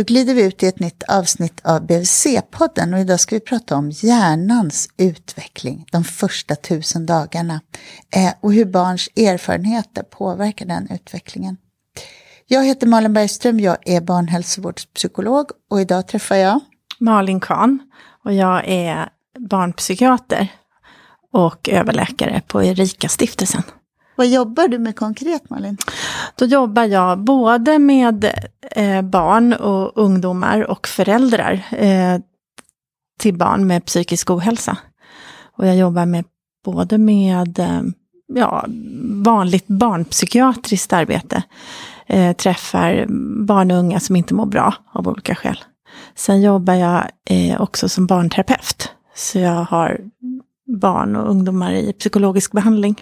Då glider vi ut i ett nytt avsnitt av BVC-podden och idag ska vi prata om hjärnans utveckling de första tusen dagarna eh, och hur barns erfarenheter påverkar den utvecklingen. Jag heter Malin Bergström, jag är barnhälsovårdspsykolog och idag träffar jag Malin Kahn och jag är barnpsykiater och överläkare på Erika stiftelsen. Vad jobbar du med konkret Malin? Då jobbar jag både med eh, barn och ungdomar och föräldrar eh, till barn med psykisk ohälsa. Och jag jobbar med både med eh, ja, vanligt barnpsykiatriskt arbete. Eh, träffar barn och unga som inte mår bra av olika skäl. Sen jobbar jag eh, också som barnterapeut. Så jag har barn och ungdomar i psykologisk behandling.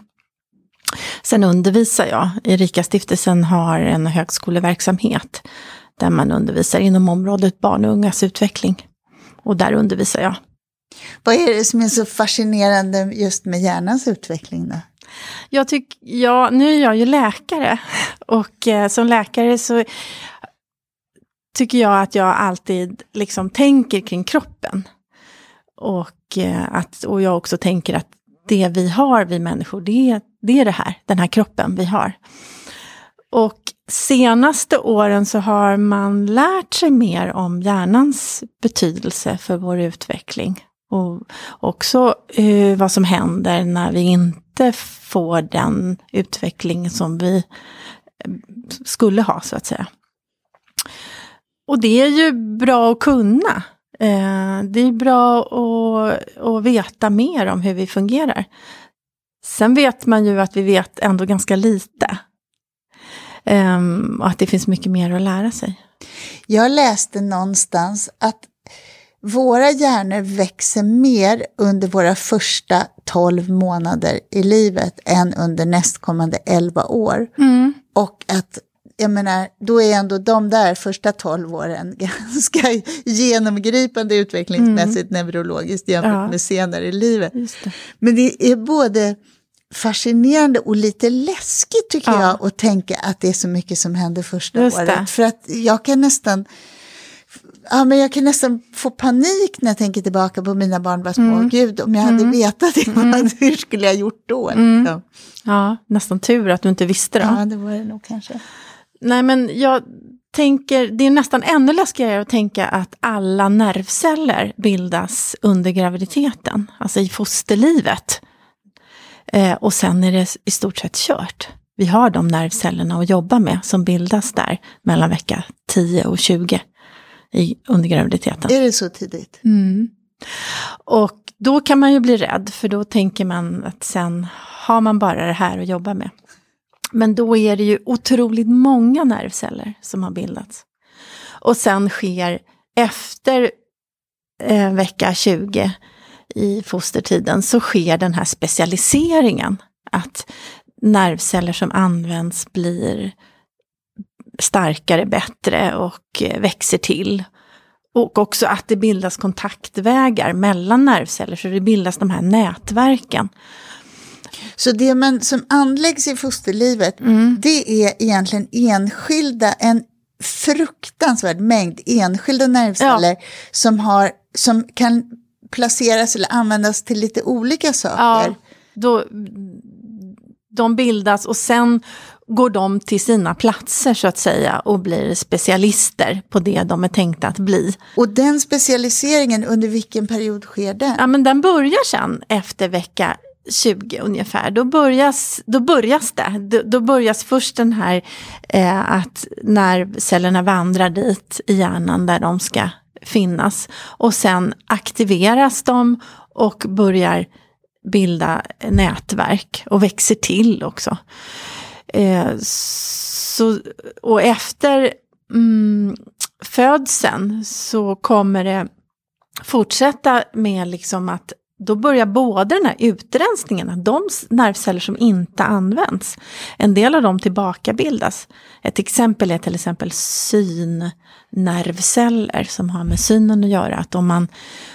Sen undervisar jag. Erika stiftelsen har en högskoleverksamhet där man undervisar inom området barn och ungas utveckling. Och där undervisar jag. Vad är det som är så fascinerande just med hjärnans utveckling då? Jag tycker, ja, nu är jag ju läkare och eh, som läkare så tycker jag att jag alltid liksom tänker kring kroppen. Och, eh, att, och jag också tänker att det vi har, vi människor, det, det är det här, den här kroppen vi har. Och senaste åren så har man lärt sig mer om hjärnans betydelse för vår utveckling. Och också eh, vad som händer när vi inte får den utveckling som vi eh, skulle ha, så att säga. Och det är ju bra att kunna. Eh, det är bra att, att veta mer om hur vi fungerar. Sen vet man ju att vi vet ändå ganska lite. Um, och att det finns mycket mer att lära sig. Jag läste någonstans att våra hjärnor växer mer under våra första 12 månader i livet än under nästkommande 11 år. Mm. Och att jag menar, då är ändå de där första 12 åren ganska genomgripande utvecklingsmässigt mm. neurologiskt jämfört ja. med senare i livet. Det. Men det är både fascinerande och lite läskigt tycker ja. jag att tänka att det är så mycket som händer första Just året. Det. För att jag kan nästan Ja, men jag kan nästan få panik när jag tänker tillbaka på mina barn. Bara små. Mm. Gud, om jag hade mm. vetat det, mm. hur skulle jag gjort då? Mm. Liksom. Ja, nästan tur att du inte visste det. Ja, det var det nog kanske. Nej, men jag tänker, det är nästan ännu läskigare att tänka att alla nervceller bildas under graviditeten, alltså i fosterlivet. Eh, och sen är det i stort sett kört. Vi har de nervcellerna att jobba med som bildas där mellan vecka 10 och 20 i, under graviditeten. Är det så tidigt? Mm. Och då kan man ju bli rädd, för då tänker man att sen har man bara det här att jobba med. Men då är det ju otroligt många nervceller som har bildats. Och sen sker efter eh, vecka 20 i fostertiden så sker den här specialiseringen. Att nervceller som används blir starkare, bättre och eh, växer till. Och också att det bildas kontaktvägar mellan nervceller, så det bildas de här nätverken. Så det man, som anläggs i fosterlivet, mm. det är egentligen enskilda, en fruktansvärd mängd enskilda nervceller ja. som, har, som kan placeras eller användas till lite olika saker. Ja, då, de bildas och sen går de till sina platser så att säga och blir specialister på det de är tänkta att bli. Och den specialiseringen, under vilken period sker den? Ja men den börjar sen efter vecka 20 ungefär, då börjas, då börjas det. Då, då börjas först den här eh, att nervcellerna vandrar dit i hjärnan där de ska finnas. Och sen aktiveras de och börjar bilda nätverk och växer till också. Eh, så, och efter mm, födseln så kommer det fortsätta med liksom att då börjar både den här utrensningen, de nervceller som inte används, en del av dem tillbakabildas. Ett exempel är till exempel synnervceller som har med synen att göra. Att om man,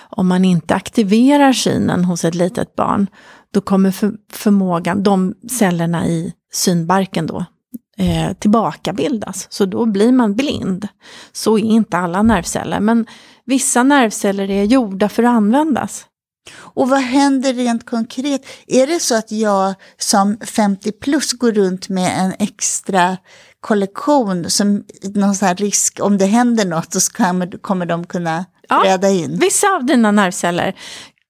om man inte aktiverar synen hos ett litet barn, då kommer för, förmågan, de cellerna i synbarken då, eh, tillbakabildas. Så då blir man blind. Så är inte alla nervceller, men vissa nervceller är gjorda för att användas. Och vad händer rent konkret? Är det så att jag som 50 plus går runt med en extra kollektion som någon sån risk, om det händer något så kommer, kommer de kunna ja, träda in? Vissa av dina nervceller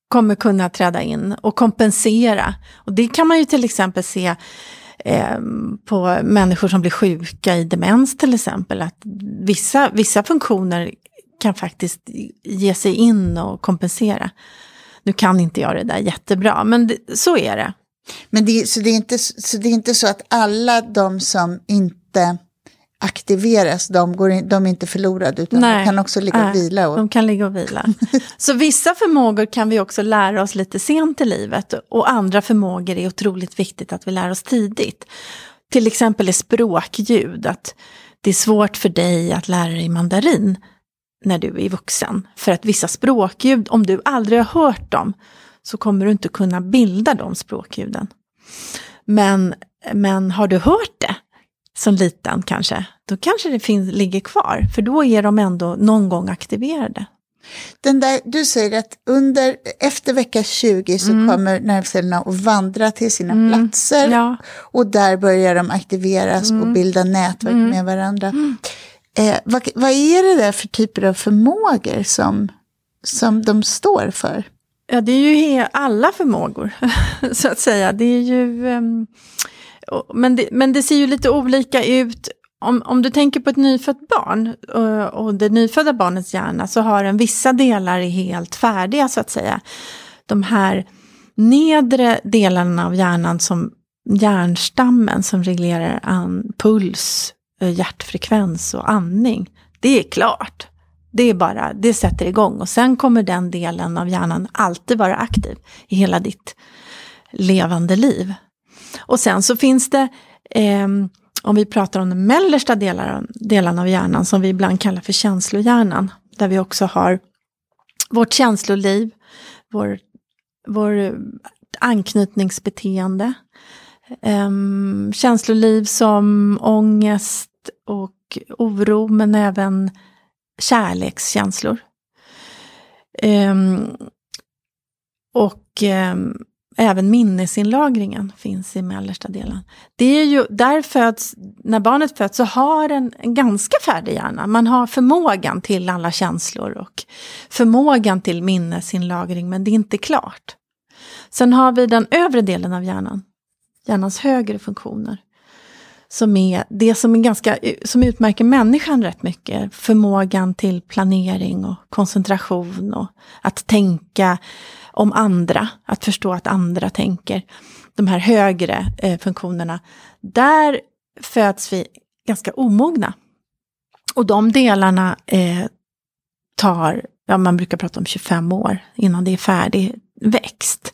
kommer kunna träda in och kompensera. Och det kan man ju till exempel se eh, på människor som blir sjuka i demens till exempel. Att vissa, vissa funktioner kan faktiskt ge sig in och kompensera. Nu kan inte jag det där jättebra, men det, så är det. Men det, så, det är inte, så det är inte så att alla de som inte aktiveras, de, går in, de är inte förlorade utan nej, de kan också ligga och vila. Och... De kan ligga och vila. så vissa förmågor kan vi också lära oss lite sent i livet och andra förmågor är otroligt viktigt att vi lär oss tidigt. Till exempel är språkljud, att det är svårt för dig att lära dig mandarin när du är vuxen. För att vissa språkljud, om du aldrig har hört dem, så kommer du inte kunna bilda de språkljuden. Men, men har du hört det som liten kanske, då kanske det finns, ligger kvar, för då är de ändå någon gång aktiverade. Den där, du säger att under, efter vecka 20 så mm. kommer nervcellerna att vandra till sina mm. platser ja. och där börjar de aktiveras mm. och bilda nätverk mm. med varandra. Eh, vad, vad, är det där för typer av förmågor som, som de står för? Ja, det är ju alla förmågor, så att säga. Det är ju... Um, men, det, men det ser ju lite olika ut. Om, om du tänker på ett nyfött barn och, och det nyfödda barnets hjärna så har den vissa delar är helt färdiga, så att säga. De här nedre delarna av hjärnan som hjärnstammen som reglerar an, puls, Eh, hjärtfrekvens och andning. Det är klart. Det är bara, det sätter igång och sen kommer den delen av hjärnan alltid vara aktiv i hela ditt levande liv. Och sen så finns det, eh, om vi pratar om den mellersta delen, delen av hjärnan som vi ibland kallar för känslohjärnan, där vi också har vårt känsloliv, vår, vår anknytningsbeteende, eh, känsloliv som ångest, och oro men även kärlekskänslor. Um, och um, även minnesinlagringen finns i mellersta delen. Det är ju, där föds, när barnet föds så har en, en ganska färdig hjärna. Man har förmågan till alla känslor och förmågan till minnesinlagring men det är inte klart. Sen har vi den övre delen av hjärnan, hjärnans högre funktioner som är det som, är ganska, som utmärker människan rätt mycket. Förmågan till planering och koncentration och att tänka om andra, att förstå att andra tänker. De här högre eh, funktionerna. Där föds vi ganska omogna. Och de delarna eh, tar, ja man brukar prata om 25 år innan det är färdigväxt.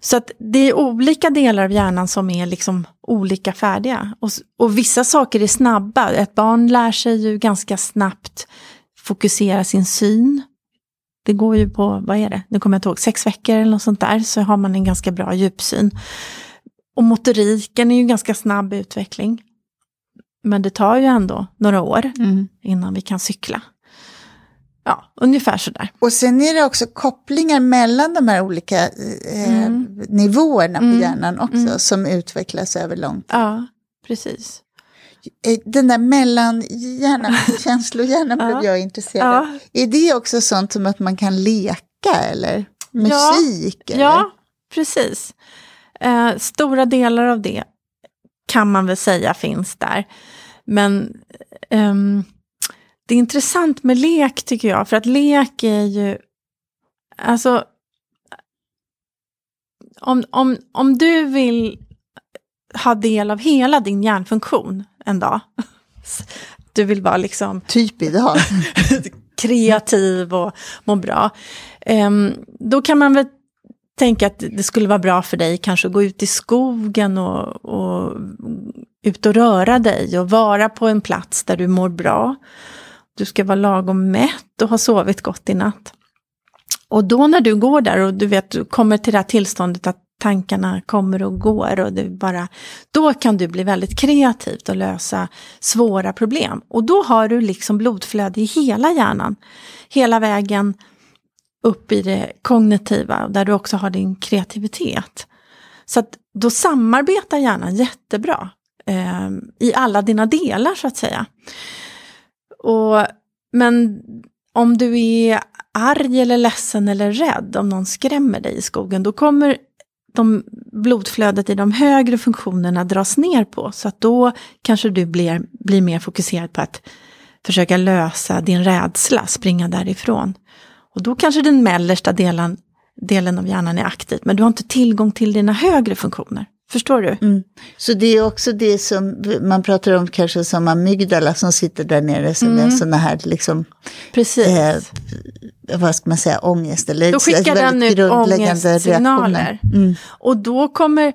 Så att det är olika delar av hjärnan som är liksom olika färdiga. Och, och vissa saker är snabba. Ett barn lär sig ju ganska snabbt fokusera sin syn. Det går ju på, vad är det, nu kommer jag inte ihåg, sex veckor eller något sånt där, så har man en ganska bra djupsyn. Och motoriken är ju ganska snabb utveckling. Men det tar ju ändå några år mm. innan vi kan cykla. Ja, ungefär sådär. Och sen är det också kopplingar mellan de här olika eh, mm. nivåerna på mm. hjärnan också, mm. som utvecklas över lång tid. Ja, precis. Eh, den där mellanhjärnan, känslohjärnan ja. blev jag intresserad av. Ja. Är det också sånt som att man kan leka eller musik? Ja, eller? ja precis. Eh, stora delar av det kan man väl säga finns där. Men um, det är intressant med lek tycker jag, för att lek är ju... Alltså... Om, om, om du vill ha del av hela din hjärnfunktion en dag. Du vill vara liksom... Typ idag. kreativ och må bra. Um, då kan man väl tänka att det skulle vara bra för dig kanske att gå ut i skogen och, och ut och röra dig och vara på en plats där du mår bra. Du ska vara lagom mätt och ha sovit gott i natt. Och då när du går där och du vet, du kommer till det här tillståndet att tankarna kommer och går och det bara, då kan du bli väldigt kreativ och lösa svåra problem. Och då har du liksom blodflöde i hela hjärnan, hela vägen upp i det kognitiva, där du också har din kreativitet. Så att då samarbetar hjärnan jättebra eh, i alla dina delar så att säga. Och, men om du är arg eller ledsen eller rädd, om någon skrämmer dig i skogen, då kommer de, blodflödet i de högre funktionerna dras ner på. Så att då kanske du blir, blir mer fokuserad på att försöka lösa din rädsla, springa därifrån. Och då kanske den mellersta delen, delen av hjärnan är aktiv, men du har inte tillgång till dina högre funktioner. Förstår du? Mm. Så det är också det som man pratar om kanske som amygdala som sitter där nere som mm. är sådana här liksom... Precis. Eh, vad ska man säga, ångest eller Då skickar den ut ångestsignaler. Mm. Och då kommer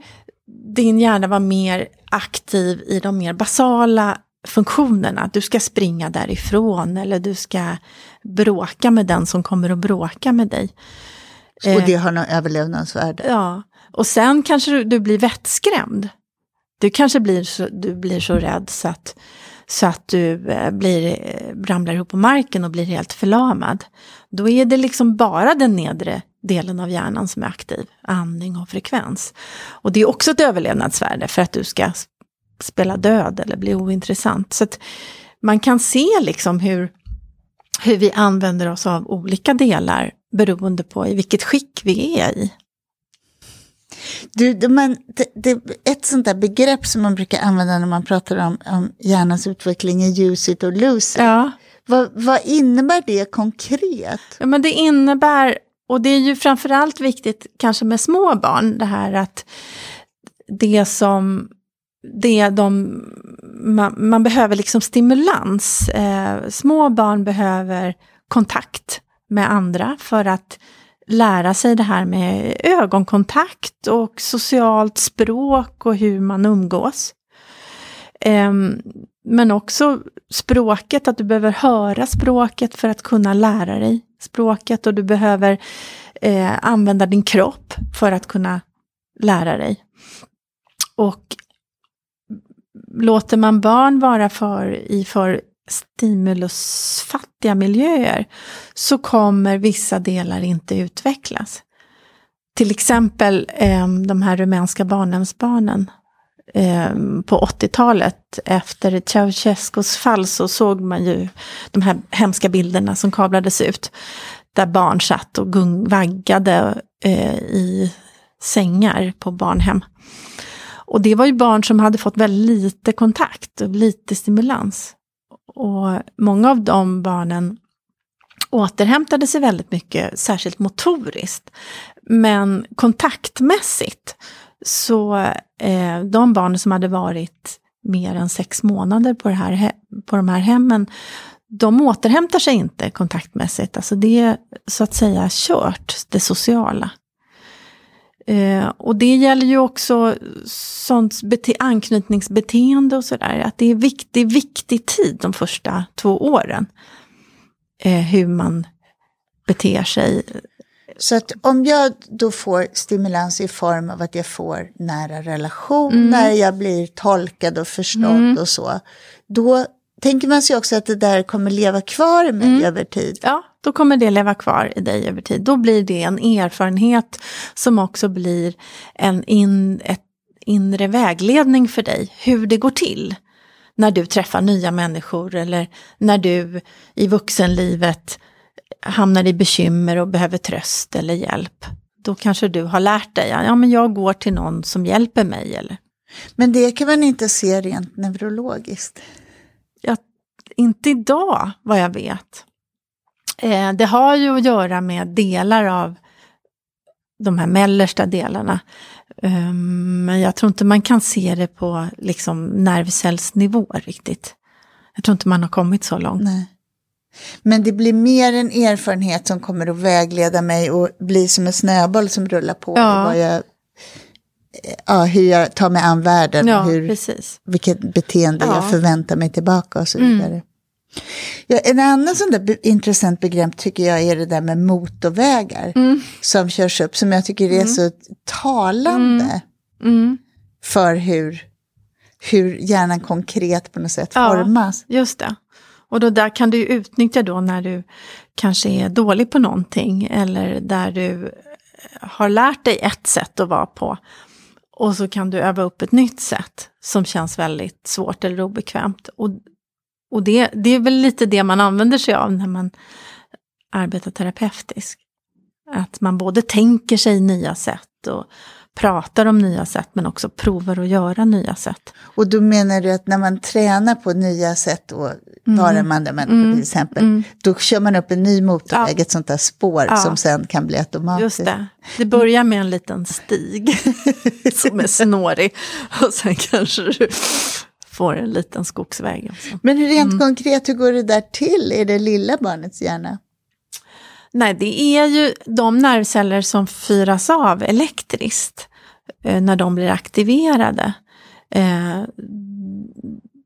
din hjärna vara mer aktiv i de mer basala funktionerna. Du ska springa därifrån eller du ska bråka med den som kommer att bråka med dig. Och det har något överlevnadsvärde. Ja, och sen kanske du, du blir vettskrämd. Du kanske blir så, du blir så rädd så att, så att du eh, blir, eh, ramlar ihop på marken och blir helt förlamad. Då är det liksom bara den nedre delen av hjärnan som är aktiv, andning och frekvens. Och det är också ett överlevnadsvärde för att du ska spela död eller bli ointressant. Så att man kan se liksom hur, hur vi använder oss av olika delar beroende på i vilket skick vi är i. Du, man, det, det, ett sånt där begrepp som man brukar använda när man pratar om, om hjärnans utveckling är use it or lose it. Ja. Vad, vad innebär det konkret? Ja, men det innebär, och det är ju framförallt viktigt kanske med små barn, det här att det som det de, man, man behöver liksom stimulans. Eh, små barn behöver kontakt med andra för att lära sig det här med ögonkontakt och socialt språk och hur man umgås. Eh, men också språket, att du behöver höra språket för att kunna lära dig språket och du behöver eh, använda din kropp för att kunna lära dig. Och låter man barn vara för, i för stimulusfattiga miljöer så kommer vissa delar inte utvecklas. Till exempel eh, de här rumänska barnhemsbarnen eh, på 80-talet efter Ceausescus fall så såg man ju de här hemska bilderna som kablades ut. Där barn satt och gung, vaggade eh, i sängar på barnhem. Och det var ju barn som hade fått väldigt lite kontakt och lite stimulans. Och många av de barnen återhämtade sig väldigt mycket, särskilt motoriskt. Men kontaktmässigt, så eh, de barn som hade varit mer än sex månader på, det här, på de här hemmen, de återhämtar sig inte kontaktmässigt. Alltså det är så att säga kört, det sociala. Eh, och det gäller ju också sånt bete- anknytningsbeteende och sådär. Att det är viktig, viktig tid de första två åren. Eh, hur man beter sig. Så att om jag då får stimulans i form av att jag får nära relationer, mm. jag blir tolkad och förstådd mm. och så. Då tänker man sig också att det där kommer leva kvar i mig mm. över tid. Ja, då kommer det leva kvar i dig över tid. Då blir det en erfarenhet som också blir en in, ett inre vägledning för dig, hur det går till när du träffar nya människor eller när du i vuxenlivet hamnar i bekymmer och behöver tröst eller hjälp. Då kanske du har lärt dig, ja men jag går till någon som hjälper mig. Eller? Men det kan man inte se rent neurologiskt? Ja, inte idag vad jag vet. Eh, det har ju att göra med delar av de här mellersta delarna. Um, men jag tror inte man kan se det på liksom nervcellsnivå riktigt. Jag tror inte man har kommit så långt. Nej. Men det blir mer en erfarenhet som kommer att vägleda mig och bli som en snöboll som rullar på. Ja. Jag, ja, hur jag tar mig an världen. Ja, hur, precis. Vilket beteende ja. jag förväntar mig tillbaka och så mm. vidare. Mm. Ja, en annan sån där be intressant begrepp tycker jag är det där med motorvägar Mm. som körs upp, som jag tycker är så talande Mm. för hur, hur hjärnan konkret på något sätt Ja. formas. Just det. Och då där kan du ju utnyttja då när du kanske är dålig på någonting eller där du har lärt dig ett sätt att vara på. Och så kan du öva upp ett nytt sätt som känns väldigt svårt eller obekvämt. Och, och det, det är väl lite det man använder sig av när man arbetar terapeutiskt. Att man både tänker sig nya sätt och pratar om nya sätt men också provar att göra nya sätt. Och då menar du att när man tränar på nya sätt att vara med andra människor till exempel, Mm. då kör man upp en ny motorväg, Ja. ett sånt där spår Ja. som sen kan bli automatiskt. Just det. Det börjar med en liten stig som är snårig. Och sen kanske du får en liten skogsväg. Också. Men hur Mm. rent konkret, hur går det där till i det lilla barnets hjärna? Nej, det är ju de nervceller som fyras av elektriskt eh, när de blir aktiverade. Eh,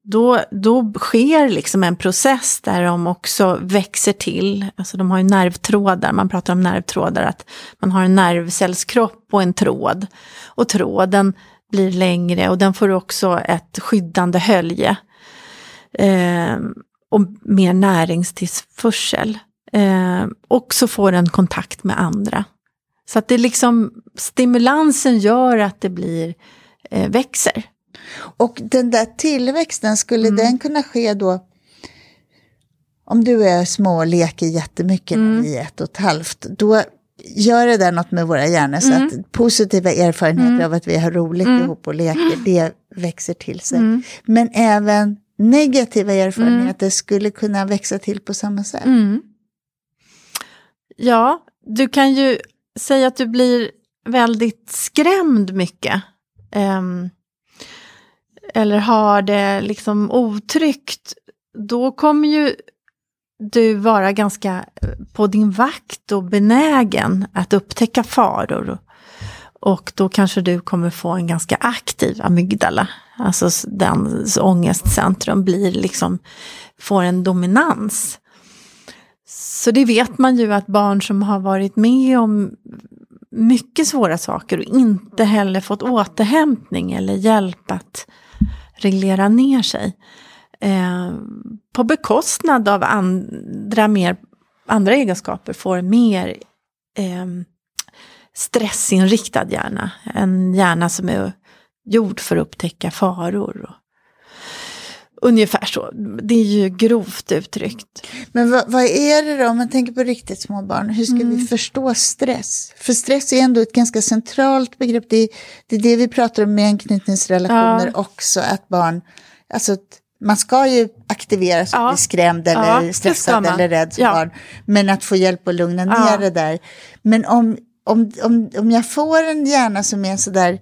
då, då sker liksom en process där de också växer till. Alltså de har ju nervtrådar, man pratar om nervtrådar, att man har en nervcellskropp och en tråd. Och tråden blir längre och den får också ett skyddande hölje. Eh, och mer näringstillförsel. Eh, och så får den kontakt med andra. Så att det liksom, stimulansen gör att det blir, eh, växer. Och den där tillväxten, skulle Mm. den kunna ske då om du är små och leker jättemycket Mm. är ett och ett halvt, då gör det där något med våra hjärnor så Mm. att positiva erfarenheter av att vi har roligt ihop och leker, det växer till sig. Mm. Men även negativa erfarenheter skulle kunna växa till på samma sätt. Mm. Ja, du kan ju säga att du blir väldigt skrämd mycket. Ehm, eller har det liksom otryggt. Då kommer ju du vara ganska eh, på din vakt och benägen att upptäcka faror. Och då kanske du kommer få en ganska aktiv amygdala. Alltså den ångestcentrum blir liksom, får en dominans. Så det vet man ju att barn som har varit med om mycket svåra saker och inte heller fått återhämtning eller hjälp att reglera ner sig. Eh, på bekostnad av andra, mer, andra egenskaper får mer eh, stressinriktad hjärna. En hjärna som är gjord för att upptäcka faror. Och, ungefär så. Det är ju grovt uttryckt. Men vad, vad är det då, om man tänker på riktigt små barn, hur ska Mm. vi förstå stress? För stress är ändå ett ganska centralt begrepp, det är det, är det vi pratar om med anknytningsrelationer Ja. också, att barn, alltså man ska ju aktiveras och Ja. bli skrämd Ja, eller ska stressad eller rädd som Ja. barn, men att få hjälp att lugna Ja. ner det där. Men om, om, om, om jag får en hjärna som är sådär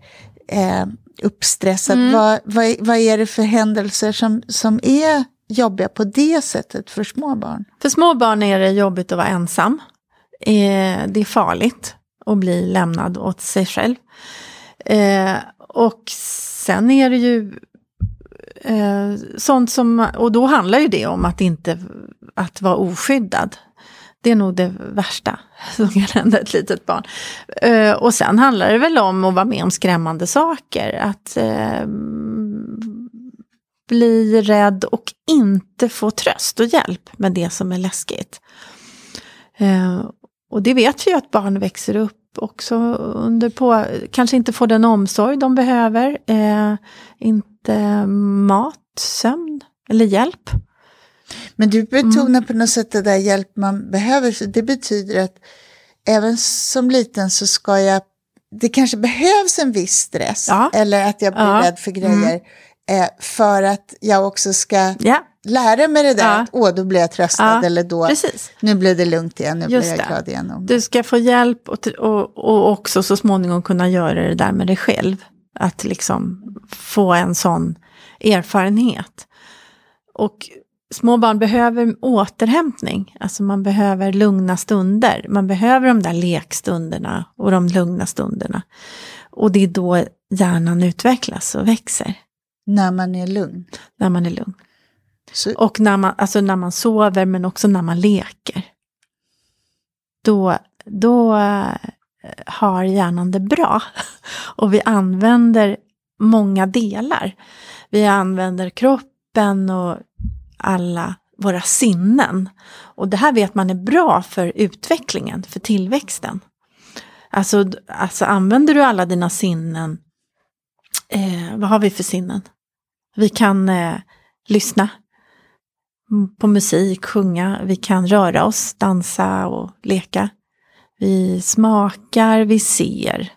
eh, uppstressad, Mm. vad, vad, vad är det för händelser som, som är jobbiga på det sättet för små barn? För små barn är det jobbigt att vara ensam. Eh, det är farligt att bli lämnad åt sig själv. Eh, och sen är det ju eh, sånt som, och då handlar ju det om att inte, att vara oskyddad. Det är nog det värsta som kan hända ett litet barn. Eh, och sen handlar det väl om att vara med om skrämmande saker. Att eh, bli rädd och inte få tröst och hjälp med det som är läskigt. Eh, och det vet vi ju att barn växer upp också under på, kanske inte får den omsorg de behöver, eh, inte mat, sömn eller hjälp. Men du betonar Mm. på något sätt det där hjälp man behöver, så det betyder att även som liten så ska jag, det kanske behövs en viss stress, Ja. eller att jag blir Ja. Mm. rädd för grejer, eh, för att jag också ska Ja, lära mig det där, Ja. att åh, då blir jag tröstad, Ja, eller då, precis. nu blir det lugnt igen, nu Just blir jag det. glad igen. Du ska få hjälp och, och, och också så småningom kunna göra det där med dig själv. Att liksom få en sån erfarenhet. Och små barn behöver återhämtning. Alltså man behöver lugna stunder. Man behöver de där lekstunderna och de lugna stunderna. Och det är då hjärnan utvecklas och växer. När man är lugn. När man är lugn. Så, Och när man, alltså när man sover men också när man leker. Då, då eh, har hjärnan det bra. Och vi använder många delar. Vi använder kroppen och alla våra sinnen. Och det här vet man är bra för utvecklingen, för tillväxten. Alltså, alltså använder du alla dina sinnen, eh, vad har vi för sinnen? Vi kan eh, lyssna på musik, sjunga, vi kan röra oss, dansa och leka. Vi smakar, vi ser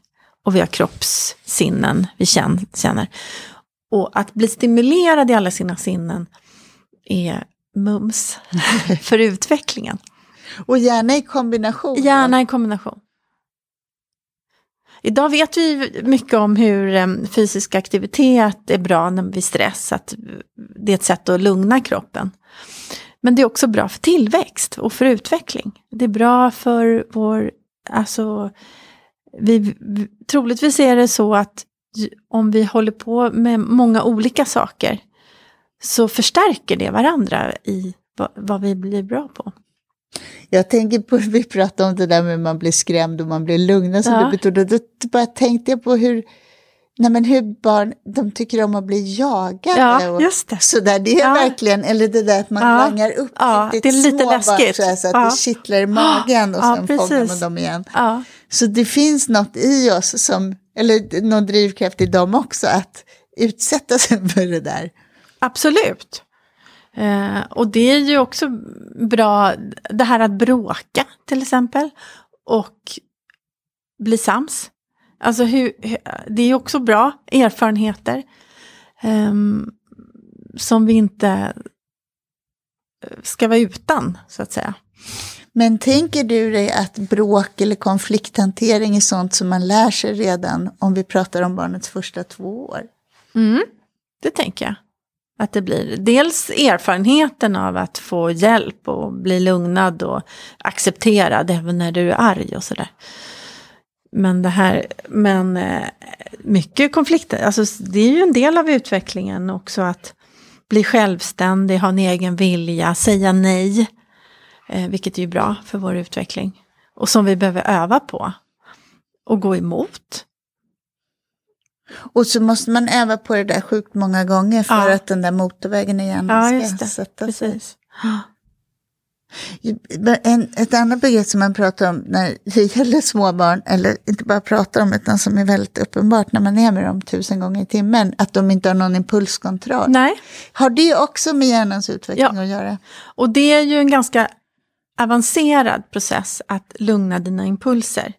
och vi har kroppssinnen, vi känn- känner. Och att bli stimulerad i alla sina sinnen är mums för utvecklingen. och gärna i kombination. Gärna i kombination. Idag vet vi mycket om hur ehm, fysisk aktivitet är bra vid stress, att det är ett sätt att lugna kroppen. Men det är också bra för tillväxt och för utveckling. Det är bra för vår, alltså, vi, troligtvis är det så att om vi håller på med många olika saker så förstärker det varandra i vad, vad vi blir bra på. Jag tänker på, vi pratade om det där med att man blir skrämd och man blir lugna som Ja. du betonade. Då bara tänkte jag på hur, nej men hur barn, de tycker om att bli jagade. Ja, och just det. Sådär, det är Ja. verkligen, eller det där att man Ja. langar upp Ja, riktigt det är lite små barn läskigt. så, här, så att det kittlar i magen och Ja, sen fångar precis. man dem igen. Så det finns något i oss som, eller någon drivkraft i dem också, att utsätta sig för det där. Absolut. Eh, och det är ju också bra, det här att bråka till exempel. Och bli sams. Alltså hur, det är ju också bra erfarenheter. ehm, som vi inte eh, ska vara utan, så att säga. Men tänker du dig att bråk eller konflikthantering är sånt som man lär sig redan om vi pratar om barnets första två år? Mm, det tänker jag. Att det blir dels erfarenheten av att få hjälp och bli lugnad och accepterad även när du är arg och sådär. Men det här, men eh, mycket konflikter, alltså det är ju en del av utvecklingen också att bli självständig, ha en egen vilja, säga nej. Eh, vilket är ju bra för vår utveckling. Och som vi behöver öva på. Och gå emot. Och så måste man öva på det där sjukt många gånger för Ja. att den där motorvägen igen Ja, ska just det. sätta sig. Precis. En, ett annat begrepp som man pratar om när det gäller småbarn, eller inte bara pratar om utan som är väldigt uppenbart när man är med dem tusen gånger i timmen, att de inte har någon impulskontroll. Nej. Har det också med hjärnans utveckling Ja. att göra? Och det är ju en ganska avancerad process att lugna dina impulser.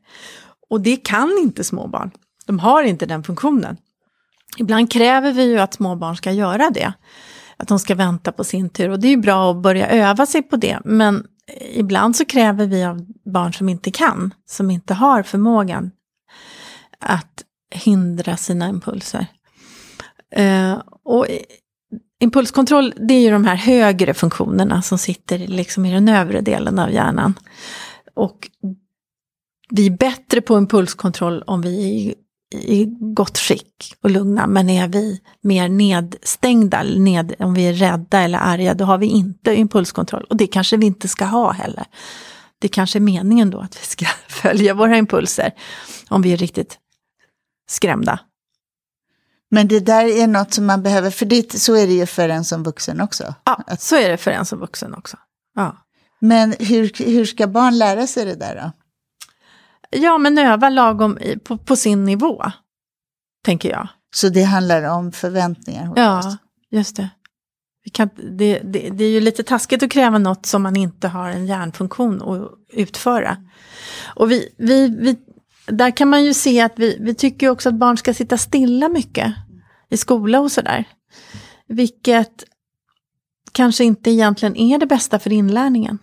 Och det kan inte småbarn. De har inte den funktionen. Ibland kräver vi ju att småbarn ska göra det. Att de ska vänta på sin tur. Och det är ju bra att börja öva sig på det. Men eh, ibland så kräver vi av barn som inte kan, som inte har förmågan att hindra sina impulser. Uh, och eh, impulskontroll, det är ju de här högre funktionerna som sitter liksom i den övre delen av hjärnan. Och vi är bättre på impulskontroll om vi är i, gott skick och lugna. Men är vi mer nedstängda, ned, om vi är rädda eller arga, då har vi inte impulskontroll. Och det kanske vi inte ska ha heller. Det kanske är meningen då att vi ska följa våra impulser. Om vi är riktigt skrämda. Men det där är något som man behöver, för det, så är det ju för en som vuxen också. Ja, så är det för en som vuxen också. Ja. Men hur, hur ska barn lära sig det där då? Ja, men öva lagom i- på, på sin nivå, tänker jag. Så det handlar om förväntningar hos oss. Ja, just det. Kan, det, det. Det är ju lite taskigt att kräva något som man inte har en hjärnfunktion att utföra. Och vi, vi, vi, där kan man ju se att vi, vi tycker också att barn ska sitta stilla mycket i skola och sådär. Vilket kanske inte egentligen är det bästa för inlärningen.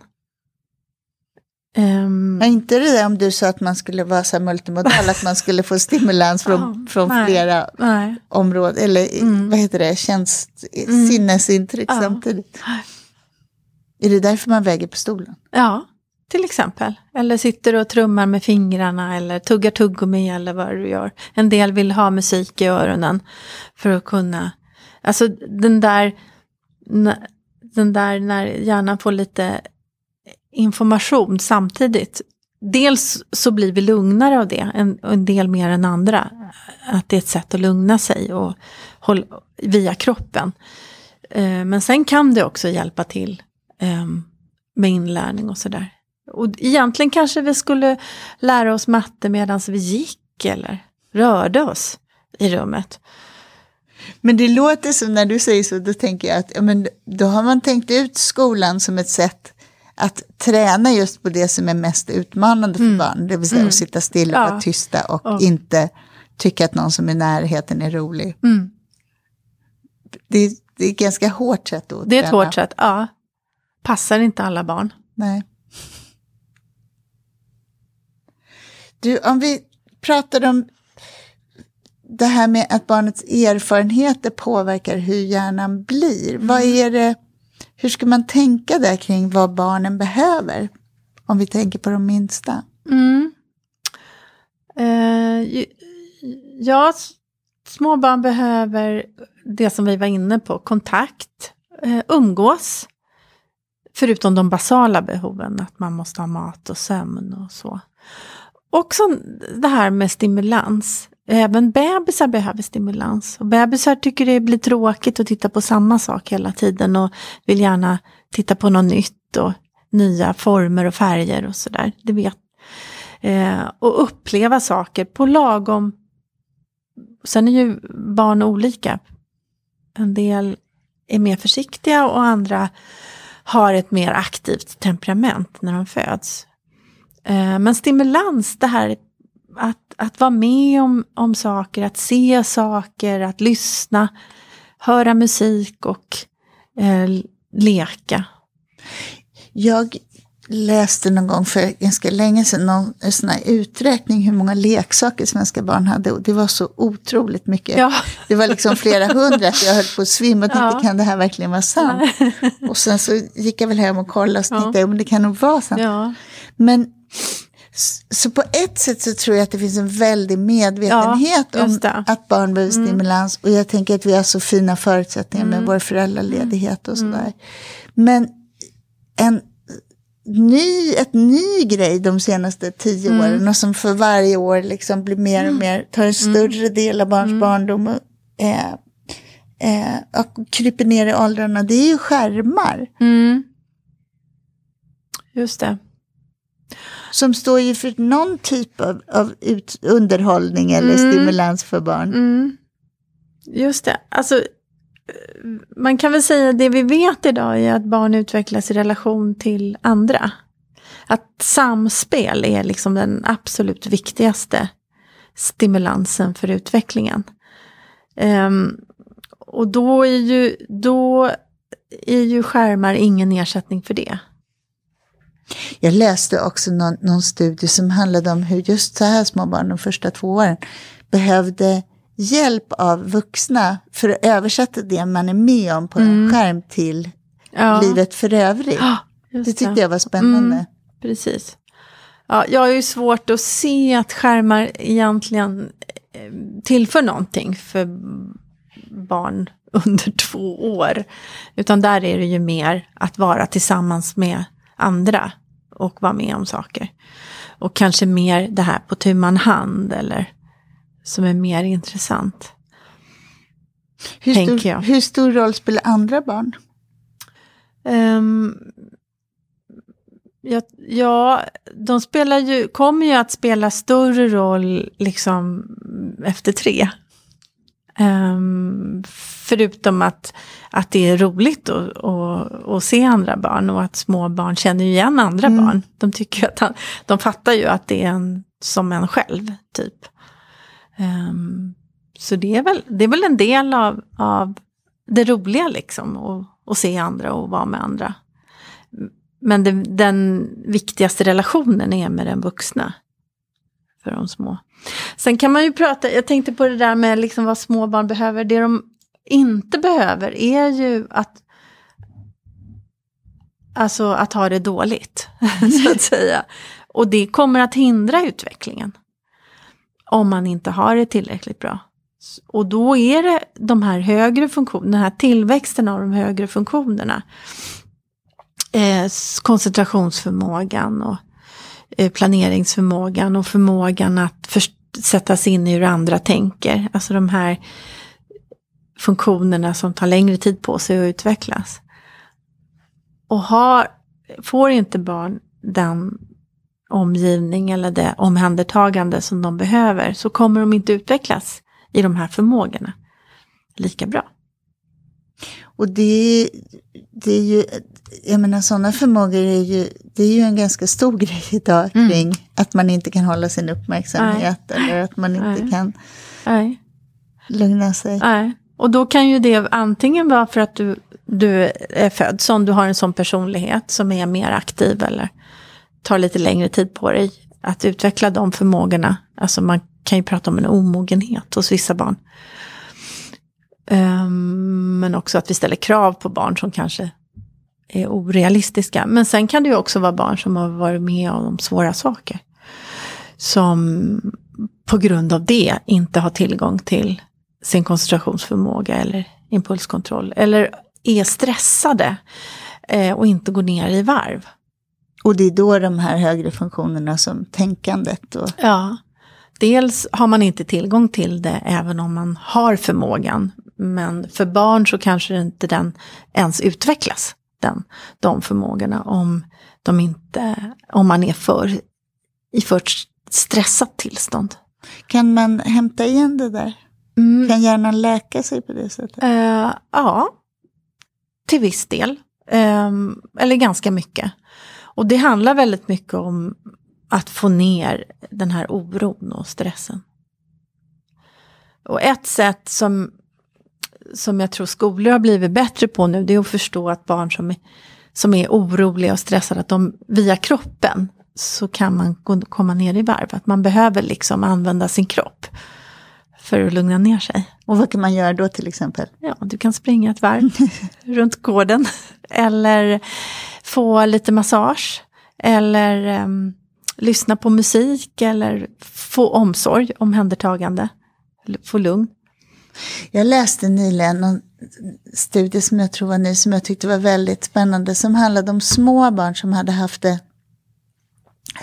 Ehm, Men inte det om du sa att man skulle vara så multimodal, att man skulle få stimulans från, Ja, från nej. flera nej. områden, eller Mm. vad heter det, tjänst, Mm. sinnesintryck Ja. samtidigt. Är det därför man väger på stolen? Ja, till exempel. Eller sitter och trummar med fingrarna eller tuggar tuggummi eller vad du gör. En del vill ha musik i öronen för att kunna... Alltså den där... den där när hjärnan får lite information samtidigt. Dels så blir vi lugnare av det, en, en del mer än andra. Att det är ett sätt att lugna sig och hålla, via kroppen. Eh, men sen kan det också hjälpa till eh, med inlärning och sådär. Och egentligen kanske vi skulle lära oss matte medan vi gick eller rörde oss i rummet. Men det låter som när du säger så, då tänker jag att ja, men då har man tänkt ut skolan som ett sätt att träna just på det som är mest utmanande för mm. barn. Det vill säga mm. att sitta still och ja. vara tysta och, och, inte tycka att någon som är i närheten är rolig. Mm. Det, det, är ett ganska hårt sätt att Det är ett hårt sätt, ja. Passar inte alla barn. Nej. Du, om vi pratar om det här med att barnets erfarenheter påverkar hur hjärnan blir. Mm. Vad är det, hur ska man tänka där kring vad barnen behöver? Om vi tänker på de minsta. Mm. Eh, ja, små barn behöver det som vi var inne på, kontakt, eh, umgås. Förutom de basala behoven, att man måste ha mat och sömn och så. Också det här med stimulans. Även bebisar behöver stimulans. Och bebisar tycker det blir tråkigt att titta på samma sak hela tiden och vill gärna titta på något nytt och nya former och färger och sådär. Det vet. Eh, och uppleva saker på lagom... Sen är ju barn olika. En del är mer försiktiga och andra har ett mer aktivt temperament när de föds. Eh, men stimulans, det här att, att vara med om, om saker, att se saker, att lyssna, höra musik och eh, leka. Jag läste någon gång för ganska länge sedan någon sån här uträkning hur många leksaker svenska barn hade. Och det var så otroligt mycket. Ja. Det var liksom flera hundra. jag höll på att svimma och tänkte, ja. kan det här verkligen vara sant? och sen så gick jag väl hem och kollade och tänkte, ja. men det kan nog vara sant. Ja. Men så på ett sätt så tror jag att det finns en väldig medvetenhet ja, om att barn behöver mm. stimulans. Och jag tänker att vi har så fina förutsättningar mm. med vår föräldraledighet och sådär. Mm. Men en ny, ett ny grej de senaste tio mm. åren och som för varje år liksom blir mer och mm. mer, tar en mm. större del av barns barndom och, eh, eh, och kryper ner i åldrarna, det är ju skärmar. Just det som står ju för någon typ av, av ut, underhållning eller mm. stimulans för barn. Mm. Just det, alltså man kan väl säga det vi vet idag är att barn utvecklas i relation till andra. Att samspel är liksom den absolut viktigaste stimulansen för utvecklingen. Um, och då är, ju, då är ju skärmar ingen ersättning för det. Jag läste också någon, någon studie som handlade om hur just så här små barn de första två åren behövde hjälp av vuxna för att översätta det man är med om på mm. en skärm till ja. livet för övrigt. Ja, det tyckte det. jag var spännande. Mm, precis. Ja, jag har ju svårt att se att skärmar egentligen eh, tillför någonting för barn under två år. Utan där är det ju mer att vara tillsammans med andra och vara med om saker. Och kanske mer det här på tu man hand eller som är mer intressant. Hur stor, jag. hur stor roll spelar andra barn? Um, ja, ja, de spelar ju, kommer ju att spela större roll liksom efter tre. Um, förutom att, att det är roligt att, att, att, se andra barn och att små barn känner igen andra mm. barn. De, tycker att han, de fattar ju att det är en, som en själv, typ. Um, så det är, väl, det är väl en del av, av det roliga liksom, att se andra och vara med andra. Men det, den viktigaste relationen är med den vuxna för de små. Sen kan man ju prata, jag tänkte på det där med liksom vad små barn behöver. Det de inte behöver är ju att Alltså att ha det dåligt, så att säga. Och det kommer att hindra utvecklingen. Om man inte har det tillräckligt bra. Och då är det de här högre funktionerna, den här tillväxten av de högre funktionerna. Eh, koncentrationsförmågan och Eh, planeringsförmågan och förmågan att sätta sig in i hur andra tänker. Alltså de här funktionerna som tar längre tid på sig att utvecklas. Och har, får inte barn den omgivning eller det omhändertagande som de behöver så kommer de inte utvecklas i de här förmågorna lika bra. Och det, det är ju, jag menar sådana förmågor är ju, det är ju en ganska stor grej idag mm. kring att man inte kan hålla sin uppmärksamhet Nej. eller att man inte Nej. kan Nej. lugna sig. Och då kan ju det antingen vara för att du, du är född som du har en sån personlighet som är mer aktiv eller tar lite längre tid på dig att utveckla de förmågorna. Alltså man kan ju prata om en omogenhet hos vissa barn. Um, men också att vi ställer krav på barn som kanske är orealistiska. Men sen kan det ju också vara barn som har varit med om svåra saker. Som på grund av det inte har tillgång till sin koncentrationsförmåga eller impulskontroll. Eller är stressade eh, och inte går ner i varv. Och det är då de här högre funktionerna som tänkandet och... Ja. Dels har man inte tillgång till det även om man har förmågan. Men för barn så kanske inte den ens utvecklas, den, de förmågorna, om, de inte, om man är för, i för stressat tillstånd. Kan man hämta igen det där? Mm. Kan hjärnan läka sig på det sättet? Uh, ja, till viss del. Um, eller ganska mycket. Och det handlar väldigt mycket om att få ner den här oron och stressen. Och ett sätt som, som jag tror skolor har blivit bättre på nu, det är att förstå att barn som är, som är oroliga och stressade, att de via kroppen så kan man komma ner i varv. Att man behöver liksom använda sin kropp för att lugna ner sig. Och vad kan man göra då till exempel? Ja, du kan springa ett varv runt gården. Eller få lite massage. Eller um, lyssna på musik eller få omsorg, omhändertagande, få lugn. Jag läste nyligen en studie som jag tror var ny, som jag tyckte var väldigt spännande, som handlade om små barn som hade haft det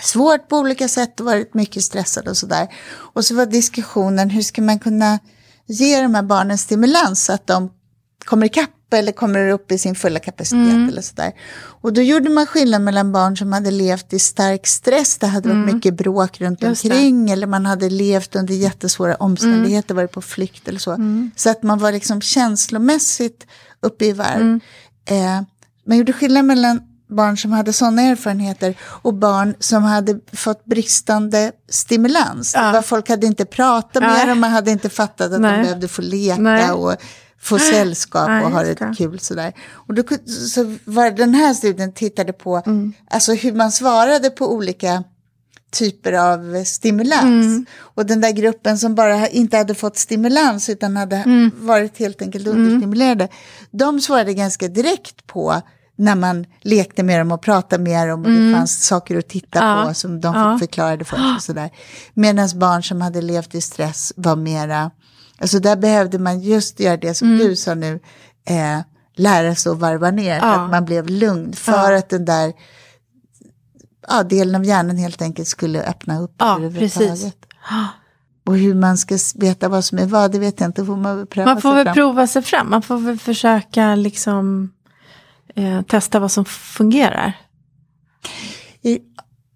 svårt på olika sätt och varit mycket stressade och sådär. Och så var diskussionen, hur ska man kunna ge de här barnen stimulans så att de kommer ikapp eller kommer upp i sin fulla kapacitet mm. eller sådär. Och då gjorde man skillnad mellan barn som hade levt i stark stress, det hade varit mm. mycket bråk runt Just omkring det. eller man hade levt under jättesvåra omständigheter, mm. varit på flykt eller så. Mm. Så att man var liksom känslomässigt uppe i varv. Mm. Eh, man gjorde skillnad mellan barn som hade sådana erfarenheter och barn som hade fått bristande stimulans. Ja. Folk hade inte pratat med dem, man hade inte fattat att Nej. de behövde få leka Nej. och få sällskap och ha det kul sådär. Och då, så var den här studien tittade på mm. alltså hur man svarade på olika typer av stimulans. Mm. Och den där gruppen som bara inte hade fått stimulans utan hade mm. varit helt enkelt mm. understimulerade, de svarade ganska direkt på när man lekte med dem och pratade med dem och mm. det fanns saker att titta ja. på som de ja. förklarade för oss. Medan barn som hade levt i stress var mera, alltså där behövde man just göra det som mm. du sa nu, eh, lära sig att varva ner, ja. att man blev lugn för att den där ja, delen av hjärnan helt enkelt skulle öppna upp ja, Precis. Och hur man ska veta vad som är vad, det vet jag inte, får man pröva Man får väl fram. prova sig fram, man får väl försöka liksom eh, testa vad som fungerar. Är,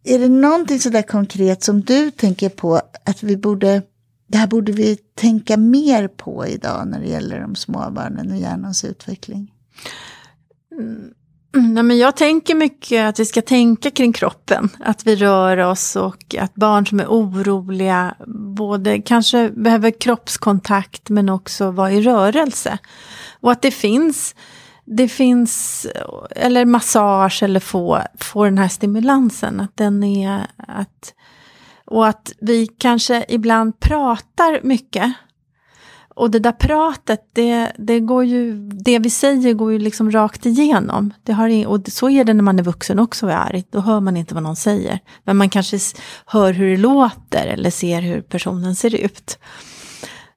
är det någonting sådär konkret som du tänker på att vi borde, det här borde vi tänka mer på idag när det gäller de små barnen och hjärnans utveckling? Mm. Nej, men jag tänker mycket att vi ska tänka kring kroppen, att vi rör oss och att barn som är oroliga både kanske behöver kroppskontakt men också vara i rörelse. Och att det finns det finns, eller massage eller få, få den här stimulansen. Att den är, att, och att vi kanske ibland pratar mycket. Och det där pratet, det, det, går ju, det vi säger går ju liksom rakt igenom. Det har, och så är det när man är vuxen också och är arg. Då hör man inte vad någon säger. Men man kanske hör hur det låter eller ser hur personen ser ut.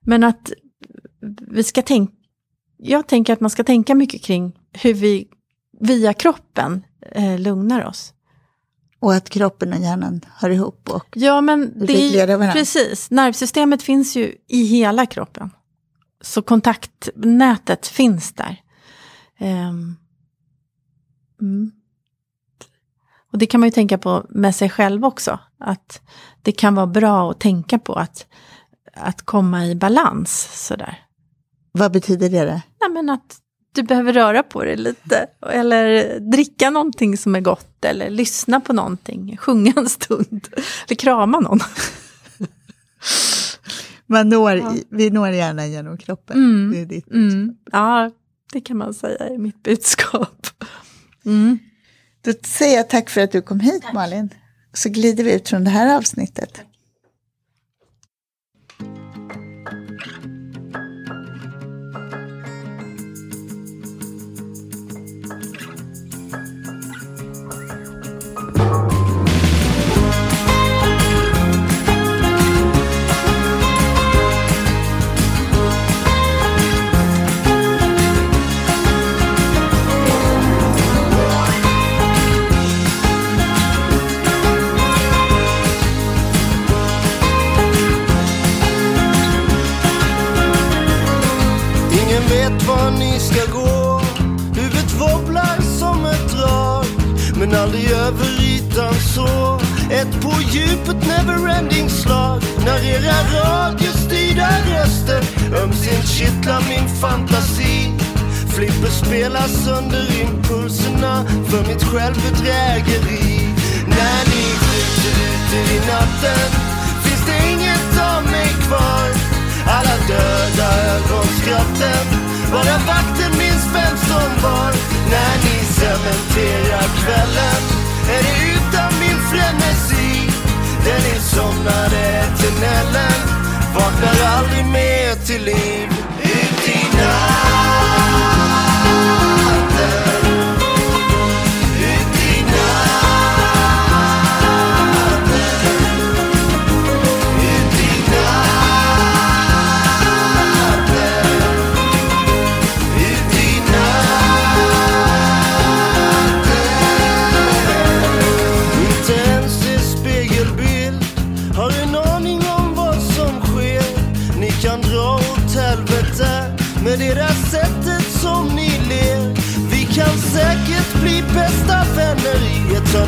Men att vi ska tänka, jag tänker att man ska tänka mycket kring hur vi via kroppen eh, lugnar oss. Och att kroppen och hjärnan hör ihop och Ja, men det varandra. precis. Nervsystemet finns ju i hela kroppen. Så kontaktnätet finns där. Ehm, mm. Och det kan man ju tänka på med sig själv också. Att det kan vara bra att tänka på att, att komma i balans sådär. Vad betyder det? Då? Nej, men att du behöver röra på dig lite. Eller dricka någonting som är gott. Eller lyssna på någonting. Sjunga en stund. Eller krama någon. Man når, Ja. Vi når gärna genom kroppen. Mm. Det är ditt Mm. Ja, det kan man säga är mitt budskap. Mm. Då säger jag tack för att du kom hit Malin. Så glider vi ut från det här avsnittet. Djupet neverending slag. När era radiostyrda röster ömsint kittlar min fantasi. Flipper spelar sönder impulserna för mitt självbedrägeri. När ni skjuter ut er i natten finns det inget av mig kvar. Alla döda ögonskratten Bara vakten minns vem som var. När ni cementerar kvällen Är det utan min frenesi. Den insomnade tunneln Vaknar aldrig mer till liv.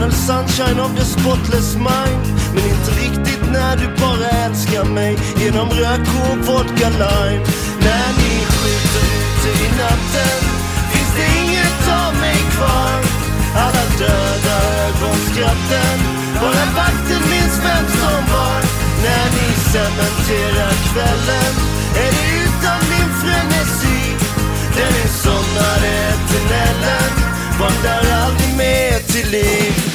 Eternal sunshine of the spotless mind. Men inte riktigt när du bara älskar mig genom rök och vodka lime. När ni skjuter ute i natten finns det inget av mig kvar. Alla döda ögonskratten Bara vakten minns vem som var. När ni cementerar kvällen Är det utan min frenesi. Den insomnade eternellen. Vaknar aldrig mer till liv.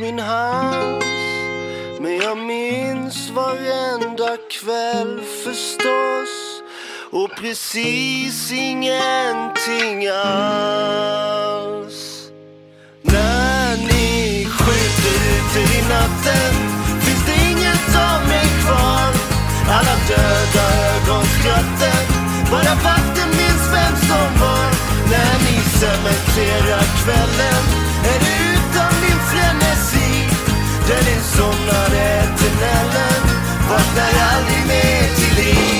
Min hals. Men jag minns varenda kväll förstås. Och precis ingenting alls. När ni skjuter ut i natten finns det inget av mig kvar. Alla döda ögonskratten Bara vakten minns vem som var. När ni cementerar kvällen Är det utan min frenesi somnade tunneln. Vaknar aldrig mer till liv.